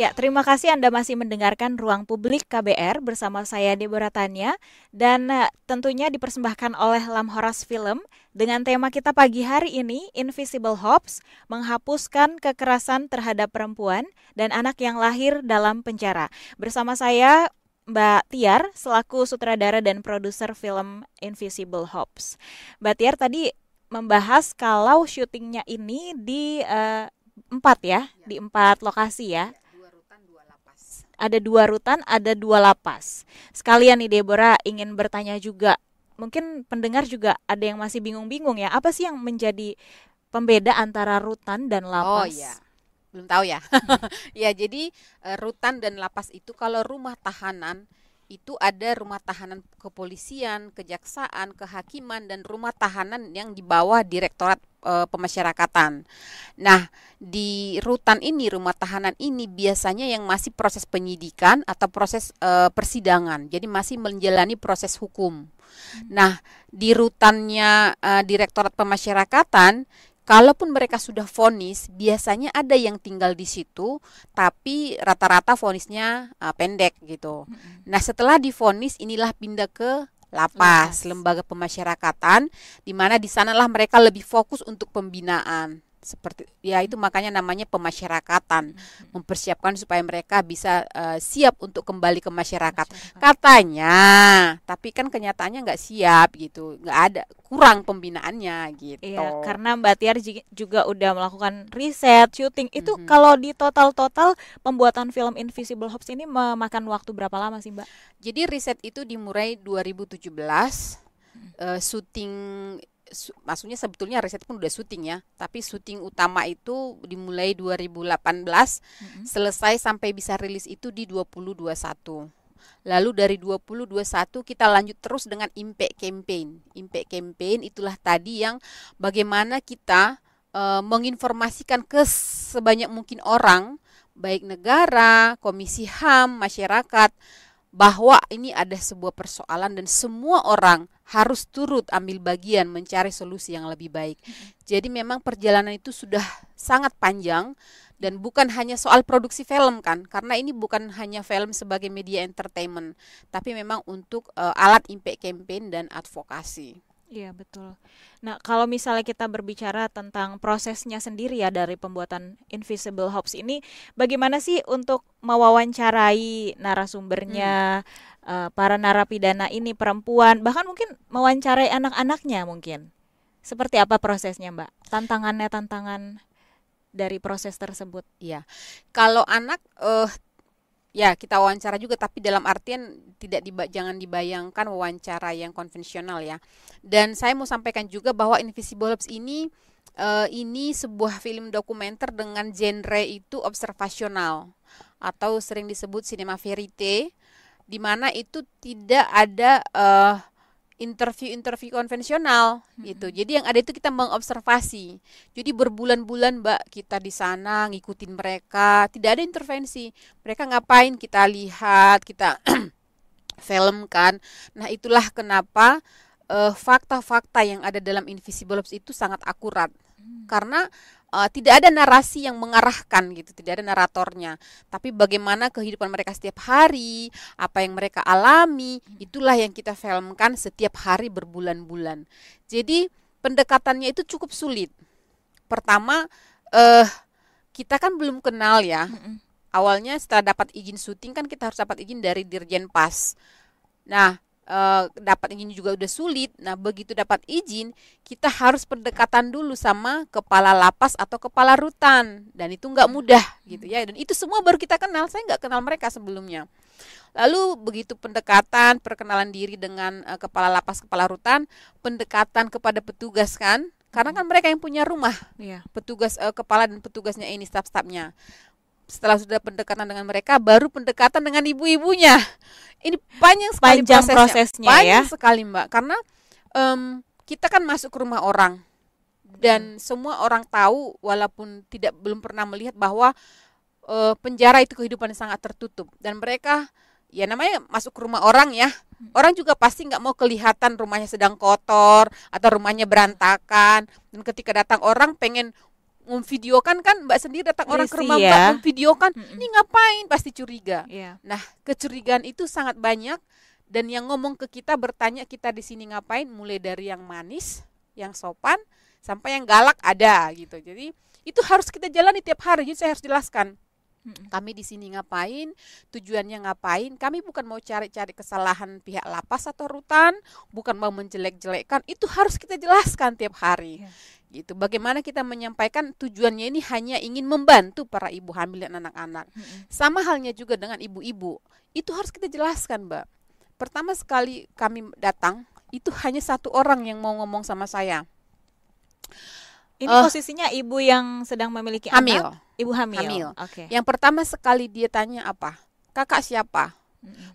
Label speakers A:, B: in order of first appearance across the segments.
A: Ya, terima kasih Anda masih mendengarkan Ruang Publik KBR bersama saya Deborah Tanya dan uh, tentunya dipersembahkan oleh Lam Horas Film dengan tema kita pagi hari ini Invisible Hops menghapuskan kekerasan terhadap perempuan dan anak yang lahir dalam penjara. Bersama saya Mbak Tiar selaku sutradara dan produser film Invisible Hops. Mbak Tiar tadi membahas kalau syutingnya ini di uh, empat ya, ya, di empat lokasi ya. Ada dua rutan, ada dua lapas. Sekalian nih Deborah ingin bertanya juga, mungkin pendengar juga ada yang masih bingung-bingung ya, apa sih yang menjadi pembeda antara rutan dan lapas?
B: Oh iya, belum tahu ya. ya jadi eh, rutan dan lapas itu kalau rumah tahanan itu ada rumah tahanan kepolisian, kejaksaan, kehakiman dan rumah tahanan yang di bawah Direktorat e, Pemasyarakatan. Nah, di rutan ini rumah tahanan ini biasanya yang masih proses penyidikan atau proses e, persidangan. Jadi masih menjalani proses hukum. Hmm. Nah, di rutannya e, Direktorat Pemasyarakatan Kalaupun mereka sudah vonis, biasanya ada yang tinggal di situ, tapi rata-rata vonisnya uh, pendek gitu. Nah, setelah divonis, inilah pindah ke lapas, lapas. lembaga pemasyarakatan, di mana di sanalah mereka lebih fokus untuk pembinaan seperti ya itu makanya namanya pemasyarakatan hmm. mempersiapkan supaya mereka bisa uh, siap untuk kembali ke masyarakat. masyarakat katanya tapi kan kenyataannya nggak siap gitu nggak ada kurang pembinaannya gitu
A: iya karena Mbak Tiar juga udah melakukan riset syuting itu hmm. kalau di total total pembuatan film Invisible Hops ini memakan waktu berapa lama sih Mbak
B: jadi riset itu dimulai 2017 hmm. uh, syuting maksudnya sebetulnya riset pun udah syuting ya, tapi syuting utama itu dimulai 2018, mm-hmm. selesai sampai bisa rilis itu di 2021. Lalu dari 2021 kita lanjut terus dengan Impact Campaign. Impact Campaign itulah tadi yang bagaimana kita e, menginformasikan ke sebanyak mungkin orang, baik negara, komisi HAM, masyarakat bahwa ini ada sebuah persoalan dan semua orang harus turut ambil bagian mencari solusi yang lebih baik. Jadi memang perjalanan itu sudah sangat panjang dan bukan hanya soal produksi film kan, karena ini bukan hanya film sebagai media entertainment, tapi memang untuk uh, alat impact campaign dan advokasi.
A: Iya betul. Nah kalau misalnya kita berbicara tentang prosesnya sendiri ya dari pembuatan Invisible Hops ini, bagaimana sih untuk mewawancarai narasumbernya, hmm. uh, para narapidana ini perempuan, bahkan mungkin mewawancarai anak-anaknya mungkin. Seperti apa prosesnya Mbak? Tantangannya tantangan dari proses tersebut?
B: Iya, kalau anak uh, ya kita wawancara juga tapi dalam artian tidak diba jangan dibayangkan wawancara yang konvensional ya. Dan saya mau sampaikan juga bahwa Invisible Labs ini uh, ini sebuah film dokumenter dengan genre itu observasional atau sering disebut cinema verite di mana itu tidak ada uh, interview-interview konvensional hmm. gitu. Jadi yang ada itu kita mengobservasi. Jadi berbulan-bulan Mbak kita di sana ngikutin mereka, tidak ada intervensi. Mereka ngapain kita lihat, kita film kan. Nah, itulah kenapa uh, fakta-fakta yang ada dalam Invisible Ops itu sangat akurat. Hmm. Karena uh, tidak ada narasi yang mengarahkan gitu, tidak ada naratornya. Tapi bagaimana kehidupan mereka setiap hari, apa yang mereka alami, itulah yang kita filmkan setiap hari berbulan-bulan. Jadi pendekatannya itu cukup sulit. Pertama, uh, kita kan belum kenal ya. Awalnya setelah dapat izin syuting kan kita harus dapat izin dari Dirjen Pas. Nah, uh, dapat izin juga udah sulit. Nah, begitu dapat izin, kita harus pendekatan dulu sama kepala lapas atau kepala rutan, dan itu nggak mudah gitu ya. Dan itu semua baru kita kenal. Saya nggak kenal mereka sebelumnya. Lalu begitu pendekatan, perkenalan diri dengan uh, kepala lapas, kepala rutan, pendekatan kepada petugas kan, karena kan mereka yang punya rumah, ya. petugas uh, kepala dan petugasnya ini staf-stafnya setelah sudah pendekatan dengan mereka baru pendekatan dengan ibu-ibunya. Ini panjang sekali
A: panjang prosesnya, prosesnya
B: panjang ya? sekali mbak. Karena um, kita kan masuk ke rumah orang. Dan hmm. semua orang tahu walaupun tidak belum pernah melihat bahwa uh, penjara itu kehidupan yang sangat tertutup. Dan mereka ya namanya masuk ke rumah orang ya. Hmm. orang juga pasti nggak mau kelihatan rumahnya sedang kotor atau rumahnya berantakan. Dan ketika datang orang pengen memvideokan kan Mbak sendiri datang orang ke rumah
A: ya.
B: Mbak memvideokan,
A: Mm-mm.
B: ini ngapain? Pasti curiga.
A: Iya.
B: Nah, kecurigaan itu sangat banyak dan yang ngomong ke kita bertanya kita di sini ngapain mulai dari yang manis, yang sopan sampai yang galak ada gitu. Jadi itu harus kita jalani tiap hari. Jadi saya harus jelaskan
A: Mm-mm.
B: kami di sini ngapain, tujuannya ngapain. Kami bukan mau cari-cari kesalahan pihak lapas atau rutan, bukan mau menjelek-jelekkan. Itu harus kita jelaskan tiap hari.
A: Iya.
B: Gitu. Bagaimana kita menyampaikan tujuannya ini hanya ingin membantu para ibu hamil dan anak-anak.
A: Mm-mm.
B: Sama halnya juga dengan ibu-ibu. Itu harus kita jelaskan, Mbak. Pertama sekali kami datang, itu hanya satu orang yang mau ngomong sama saya.
A: Ini
B: Eh,
A: posisinya ibu yang sedang memiliki
B: Hamil.
A: anak. Ibu hamil.
B: Hamil.
A: Oke.
B: Yang pertama sekali dia tanya apa? Kakak siapa?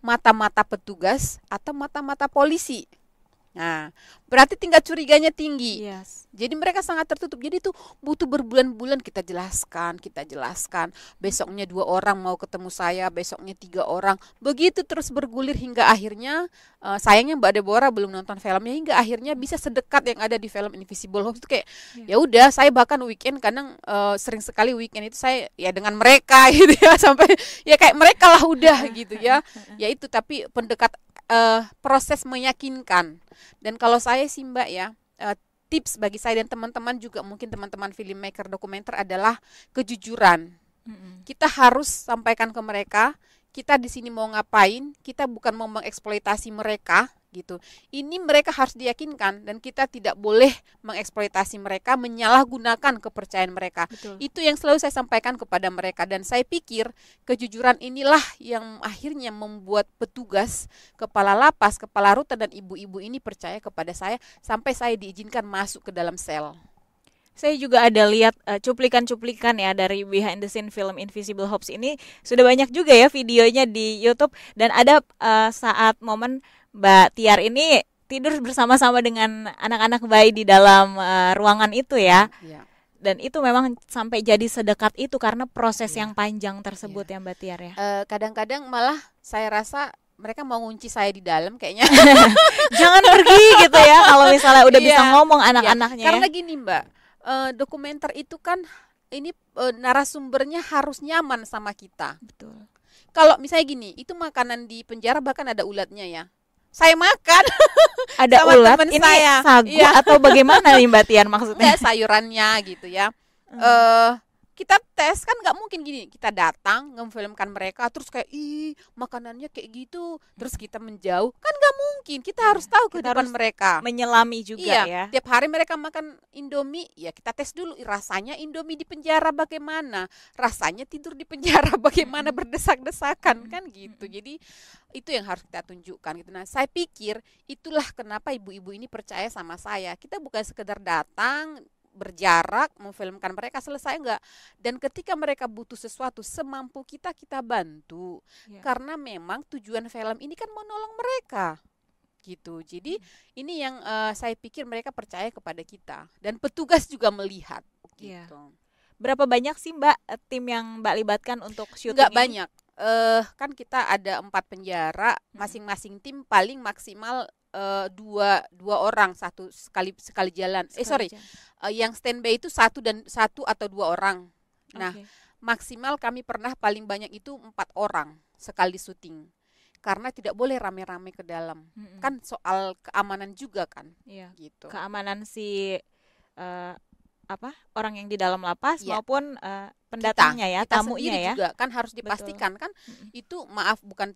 B: Mata-mata petugas atau mata-mata polisi? Nah, berarti tingkat curiganya tinggi.
A: Yes.
B: Jadi mereka sangat tertutup. Jadi itu butuh berbulan-bulan kita jelaskan, kita jelaskan. Besoknya dua orang mau ketemu saya, besoknya tiga orang. Begitu terus bergulir hingga akhirnya eh, sayangnya Mbak Deborah belum nonton filmnya hingga akhirnya bisa sedekat yang ada di film Invisible Homes itu kayak
A: Iya.
B: ya udah saya bahkan weekend kadang eh, sering sekali weekend itu saya ya dengan mereka gitu ya sampai ya kayak mereka lah udah gitu ya. Ya itu tapi pendekat eh, proses meyakinkan. Dan kalau saya sih Mbak ya eh, tips bagi saya dan teman-teman juga mungkin teman-teman filmmaker dokumenter adalah kejujuran.
A: Mm-mm.
B: Kita harus sampaikan ke mereka, kita di sini mau ngapain, kita bukan mau mengeksploitasi mereka gitu. Ini mereka harus diyakinkan dan kita tidak boleh mengeksploitasi mereka, menyalahgunakan kepercayaan mereka.
A: Betul.
B: Itu yang selalu saya sampaikan kepada mereka dan saya pikir kejujuran inilah yang akhirnya membuat petugas, kepala lapas, kepala rutan dan ibu-ibu ini percaya kepada saya sampai saya diizinkan masuk ke dalam sel.
A: Saya juga ada lihat eh, cuplikan-cuplikan ya dari behind the scene film Invisible Homes ini sudah banyak juga ya videonya di YouTube dan ada eh, saat momen Mbak Tiar ini tidur bersama-sama dengan anak-anak bayi di dalam eh, ruangan itu ya
B: Ya.
A: dan itu memang sampai jadi sedekat itu karena proses
B: Iya.
A: yang panjang tersebut ya Mbak Tiar ya.
B: Kadang-kadang malah saya rasa mereka mau ngunci saya di dalam kayaknya.
A: Jangan pergi gitu ya kalau misalnya udah bisa
B: Iya.
A: ngomong
B: Ya,
A: anak-anaknya
B: Karena
A: ya.
B: gini Mbak, eh, dokumenter itu kan ini eh, narasumbernya harus nyaman sama kita.
A: Betul.
B: Kalau misalnya gini, itu makanan di penjara bahkan ada ulatnya ya. Saya makan
A: Ada
B: Sama
A: ulat ini
B: saya.
A: sagu
B: Iya.
A: atau bagaimana nih Mbak Tiar maksudnya?
B: enggak sayurannya gitu ya.
A: Hmm.
B: eh kita tes kan nggak mungkin gini kita datang ngefilmkan mereka terus kayak ih makanannya kayak gitu terus kita menjauh kan nggak mungkin. Kita harus tahu
A: kita
B: kehidupan
A: harus
B: mereka.
A: Menyelami juga
B: iya
A: ya.
B: tiap hari mereka makan indomie ya kita tes dulu rasanya indomie di penjara bagaimana? Rasanya tidur di penjara bagaimana? Berdesak-desakan kan gitu. Jadi itu yang harus kita tunjukkan gitu. Nah saya pikir itulah kenapa ibu-ibu ini percaya sama saya. Kita bukan sekedar datang berjarak memfilmkan mereka selesai enggak dan ketika mereka butuh sesuatu semampu kita kita bantu.
A: Iya.
B: karena memang tujuan film ini kan menolong mereka gitu jadi ini yang eh, saya pikir mereka percaya kepada kita dan petugas juga melihat
A: Iya.
B: gitu
A: Berapa banyak sih Mbak tim yang Mbak libatkan untuk syuting
B: nggak
A: ini?
B: banyak eh kan kita ada empat penjara
A: Mm-mm.
B: masing-masing tim paling maksimal eh, dua dua orang satu sekali sekali jalan eh sorry
A: Sekali jam.
B: Eh, yang standby itu satu dan satu atau dua orang. Nah,
A: Oke.
B: maksimal kami pernah paling banyak itu empat orang sekali syuting, karena tidak boleh rame-rame ke dalam.
A: Mm-mm.
B: Kan soal keamanan juga kan,
A: Iya.
B: gitu.
A: keamanan si eh, apa orang yang di dalam lapas
B: Iya.
A: maupun eh, pendatangnya ya
B: Kita
A: tamunya ya
B: juga kan harus dipastikan kan.
A: Mm-mm.
B: Itu maaf bukan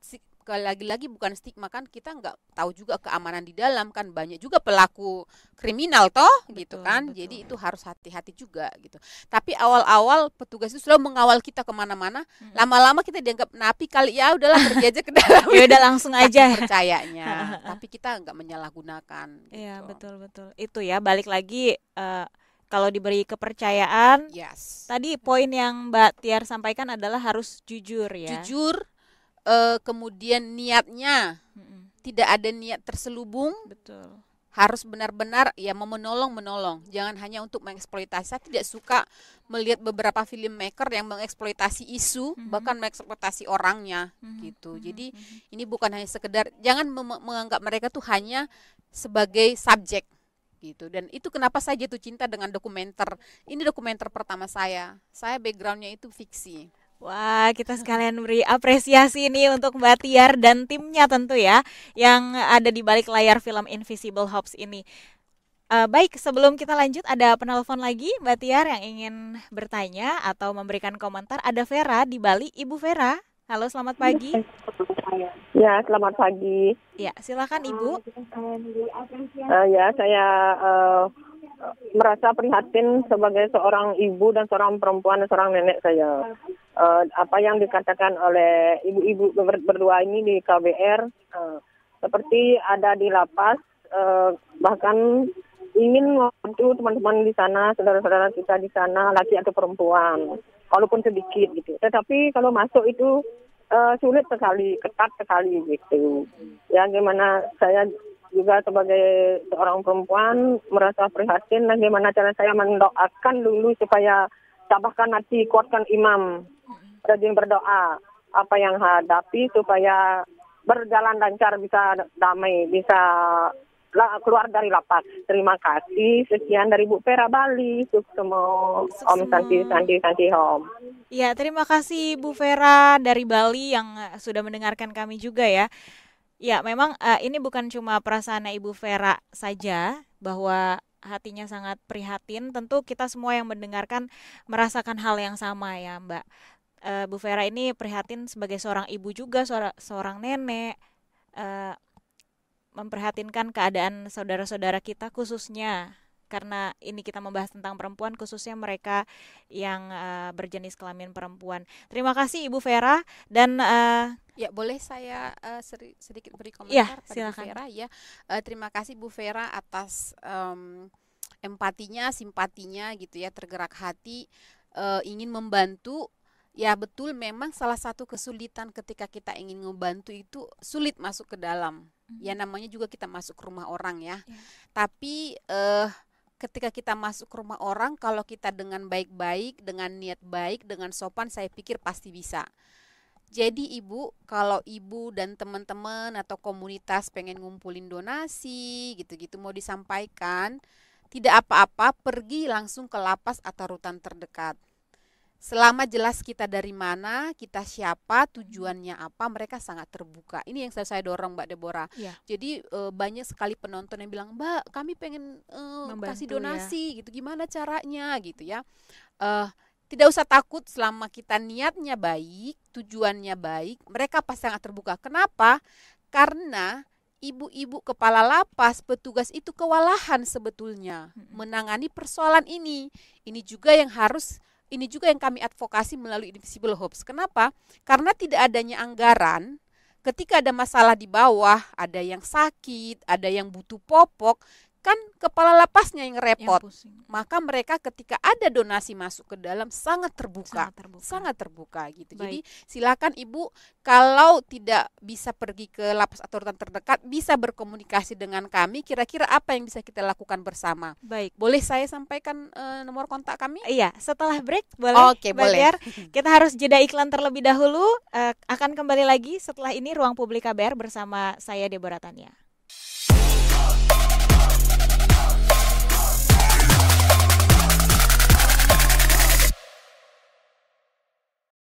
B: lagi-lagi bukan stigma kan kita nggak tahu juga keamanan di dalam kan banyak juga pelaku kriminal toh gitu
A: Betul,
B: kan.
A: betul.
B: jadi itu harus hati-hati juga gitu. Tapi awal-awal petugas itu selalu mengawal kita ke
A: mana-mana
B: lama-lama kita dianggap napi kali ya udahlah pergi aja ke dalam.
A: Ya udah langsung
B: Saking
A: aja.
B: percayanya tapi kita nggak menyalahgunakan
A: Iya
B: gitu.
A: betul betul. Itu ya balik lagi eh, kalau diberi kepercayaan
B: yes.
A: tadi poin yang Mbak Tiar sampaikan adalah harus jujur ya.
B: Jujur eh, kemudian niatnya
A: Mm-mm.
B: tidak ada niat terselubung
A: betul.
B: harus benar-benar ya mau menolong menolong. Jangan hanya untuk mengeksploitasi. Saya tidak suka melihat beberapa filmmaker yang mengeksploitasi isu
A: Mhm.
B: bahkan mengeksploitasi orangnya
A: Mhm,
B: gitu.
A: Mhm,
B: jadi
A: mhm.
B: ini bukan hanya sekedar jangan mem- menganggap mereka tuh hanya sebagai subjek gitu. Dan itu kenapa saya jatuh cinta dengan dokumenter. Ini dokumenter pertama saya. Saya backgroundnya itu fiksi
A: Wah, kita sekalian beri apresiasi nih untuk Mbak Tiar dan timnya tentu ya yang ada di balik layar film Invisible Hops ini. Uh, baik, sebelum kita lanjut ada penelpon lagi Mbak Tiar yang ingin bertanya atau memberikan komentar. Ada Vera di Bali, Ibu Vera. Halo, selamat pagi.
C: Ya, selamat pagi.
A: Ya, silakan Ibu.
C: Uh, ya, saya uh, merasa prihatin sebagai seorang ibu dan seorang perempuan dan seorang nenek saya. Uh, apa yang dikatakan oleh ibu-ibu berdua ini di KBR uh, seperti ada di lapas uh, bahkan ingin membantu teman-teman di sana, saudara-saudara kita di sana, laki atau perempuan, walaupun sedikit gitu. Tetapi kalau masuk itu uh, sulit sekali, ketat sekali gitu. Ya gimana saya juga sebagai seorang perempuan merasa prihatin dan gimana cara saya mendoakan dulu supaya tabahkan hati, kuatkan imam, rajin berdoa apa yang hadapi supaya berjalan lancar bisa damai, bisa keluar dari lapas. Terima kasih. Sekian dari Bu Pera Bali. Suksemo Om Santi Santi Santi Om.
A: Ya, terima kasih Bu Vera dari Bali yang sudah mendengarkan kami juga ya. Ya, memang uh, ini bukan cuma perasaan Ibu Vera saja bahwa hatinya sangat prihatin. Tentu kita semua yang mendengarkan merasakan hal yang sama ya, Mbak. Uh, Bu Vera ini prihatin sebagai seorang ibu juga, seorang, seorang nenek. Uh, memprihatinkan keadaan saudara-saudara kita khususnya karena ini kita membahas tentang perempuan khususnya mereka yang uh, berjenis kelamin perempuan. Terima kasih Ibu Vera dan uh,
B: ya boleh saya uh, seri, sedikit beri komentar
A: ya, pada
B: Bu Vera ya. Uh, terima kasih Bu Vera atas um, empatinya, simpatinya gitu ya, tergerak hati uh, ingin membantu Ya betul memang salah satu kesulitan ketika kita ingin membantu itu sulit masuk ke dalam. Ya mm-hmm. namanya juga kita masuk ke rumah orang ya. ya. Tapi eh ketika kita masuk ke rumah orang kalau kita dengan baik-baik, dengan niat baik, dengan sopan saya pikir pasti bisa. Jadi ibu, kalau ibu dan teman-teman atau komunitas pengen ngumpulin donasi gitu-gitu mau disampaikan, tidak apa-apa pergi langsung ke lapas atau rutan terdekat selama jelas kita dari mana, kita siapa, tujuannya apa, mereka sangat terbuka. Ini yang saya, saya dorong Mbak Deborah. Ya. Jadi e, banyak sekali penonton yang bilang, Mbak, kami pengen e, kasih ya. donasi, ya. gitu. Gimana caranya, gitu ya? E, tidak usah takut selama kita niatnya baik, tujuannya baik, mereka pasti sangat terbuka. Kenapa? Karena ibu-ibu kepala lapas, petugas itu kewalahan sebetulnya menangani persoalan ini. Ini juga yang harus ini juga yang kami advokasi melalui Invisible Hopes. Kenapa? Karena tidak adanya anggaran, ketika ada masalah di bawah, ada yang sakit, ada yang butuh popok, kan kepala lapasnya yang repot. Yang Maka mereka ketika ada donasi masuk ke dalam sangat terbuka, sangat terbuka, sangat terbuka gitu. Baik. Jadi silakan ibu kalau tidak bisa pergi ke lapas atau rutan terdekat bisa berkomunikasi dengan kami. Kira-kira apa yang bisa kita lakukan bersama?
A: Baik.
B: Boleh saya sampaikan uh, nomor kontak kami?
A: Iya, setelah break boleh.
B: Oke, boleh.
A: Kita harus jeda iklan terlebih dahulu. Uh, akan kembali lagi setelah ini ruang publik KBR bersama saya Deborah Tania.